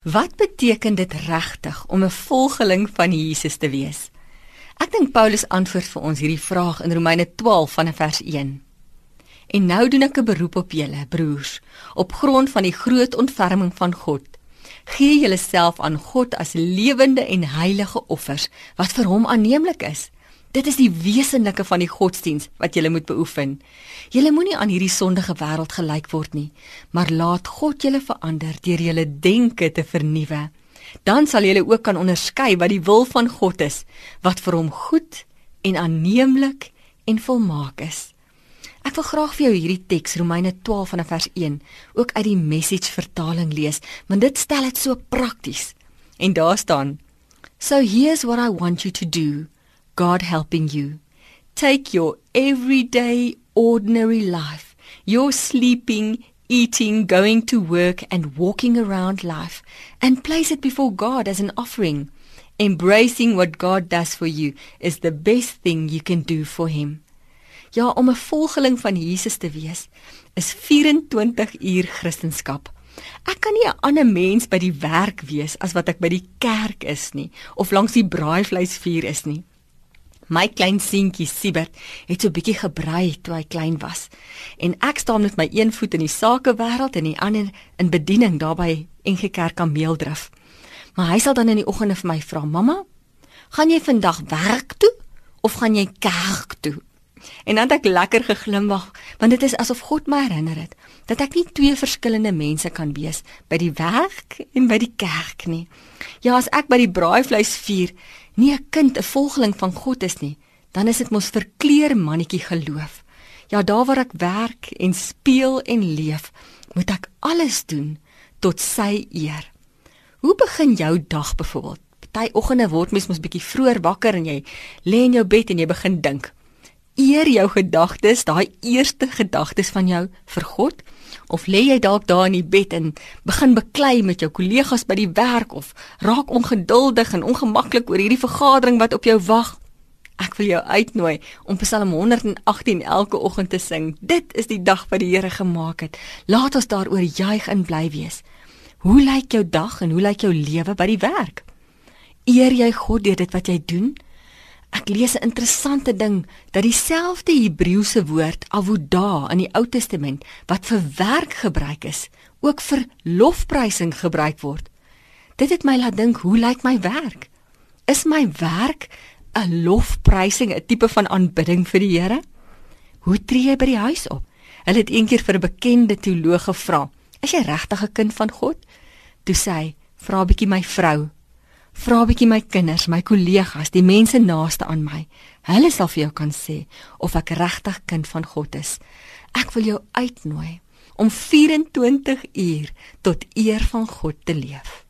Wat beteken dit regtig om 'n volgeling van Jesus te wees? Ek dink Paulus antwoord vir ons hierdie vraag in Romeine 12 vanaf vers 1. En nou doen ek 'n beroep op julle, broers, op grond van die groot ontferming van God. Gee julleself aan God as lewende en heilige offers wat vir hom aanneemlik is. Dit is die wesenlike van die godsdiens wat jy moet beoefen. Jy moenie aan hierdie sondige wêreld gelyk word nie, maar laat God julle verander deur julle denke te vernuwe. Dan sal jy ook kan onderskei wat die wil van God is, wat vir hom goed en aanneemlik en volmaak is. Ek wil graag vir jou hierdie teks Romeine 12 vanaf vers 1 ook uit die Message vertaling lees, want dit stel dit so prakties. En daar staan: So here's what I want you to do. God helping you. Take your everyday, ordinary life, your sleeping, eating, going to work, and walking around life, and place it before God as an offering. Embracing what God does for you is the best thing you can do for Him. Ja, om 'n volgeling van Jesus te wees, is 24 uur Christendom. Ek kan nie 'n ander mens by die werk wees as wat ek by die kerk is nie, of langs die braaivleisvuur is nie. My klein seentjie Siebert het so bietjie gebrei toe hy klein was. En ek staan met my een voet in die sakewêreld en die ander in bediening daarby NG Kerk Kameeldrif. Maar hy sal dan in die oggende vir my vra: "Mamma, gaan jy vandag werk toe of gaan jy kerk toe?" En dan het ek lekker geglimlag, want dit is asof God my herinner het dat ek nie twee verskillende mense kan wees by die werk en by die kerk nie. Ja, as ek by die braaivleisvuur nie 'n kind, 'n volgeling van God is nie, dan is dit mos verkleer mannetjie geloof. Ja, daar waar ek werk en speel en leef, moet ek alles doen tot sy eer. Hoe begin jou dag byvoorbeeld? Party oggende word mens mos bietjie vroeër wakker en jy lê in jou bed en jy begin dink eer jou gedagtes, daai eerste gedagtes van jou vir God? Of lê jy dalk daar in die bed en begin beklei met jou kollegas by die werk of raak ongeduldig en ongemaklik oor hierdie vergadering wat op jou wag? Ek wil jou uitnooi om Psalm 118 elke oggend te sing. Dit is die dag wat die Here gemaak het. Laat ons daaroor juig en bly wees. Hoe lyk jou dag en hoe lyk jou lewe by die werk? Eer jy God deur dit wat jy doen? Ek lees 'n interessante ding dat dieselfde Hebreëse woord avoda in die Ou Testament wat vir werk gebruik is, ook vir lofprysing gebruik word. Dit het my laat dink, hoe lyk my werk? Is my werk 'n lofprysing, 'n tipe van aanbidding vir die Here? Hoe tree jy by die huis op? Hulle het eendag vir 'n bekende teoloog gevra, "Is jy regtig 'n kind van God?" Toe sê hy, "Vra 'n bietjie my vrou." Vra 'n bietjie my kinders, my kollegas, die mense naaste aan my. Hulle sal vir jou kan sê of ek regtig kind van God is. Ek wil jou uitnooi om 24 uur tot eer van God te leef.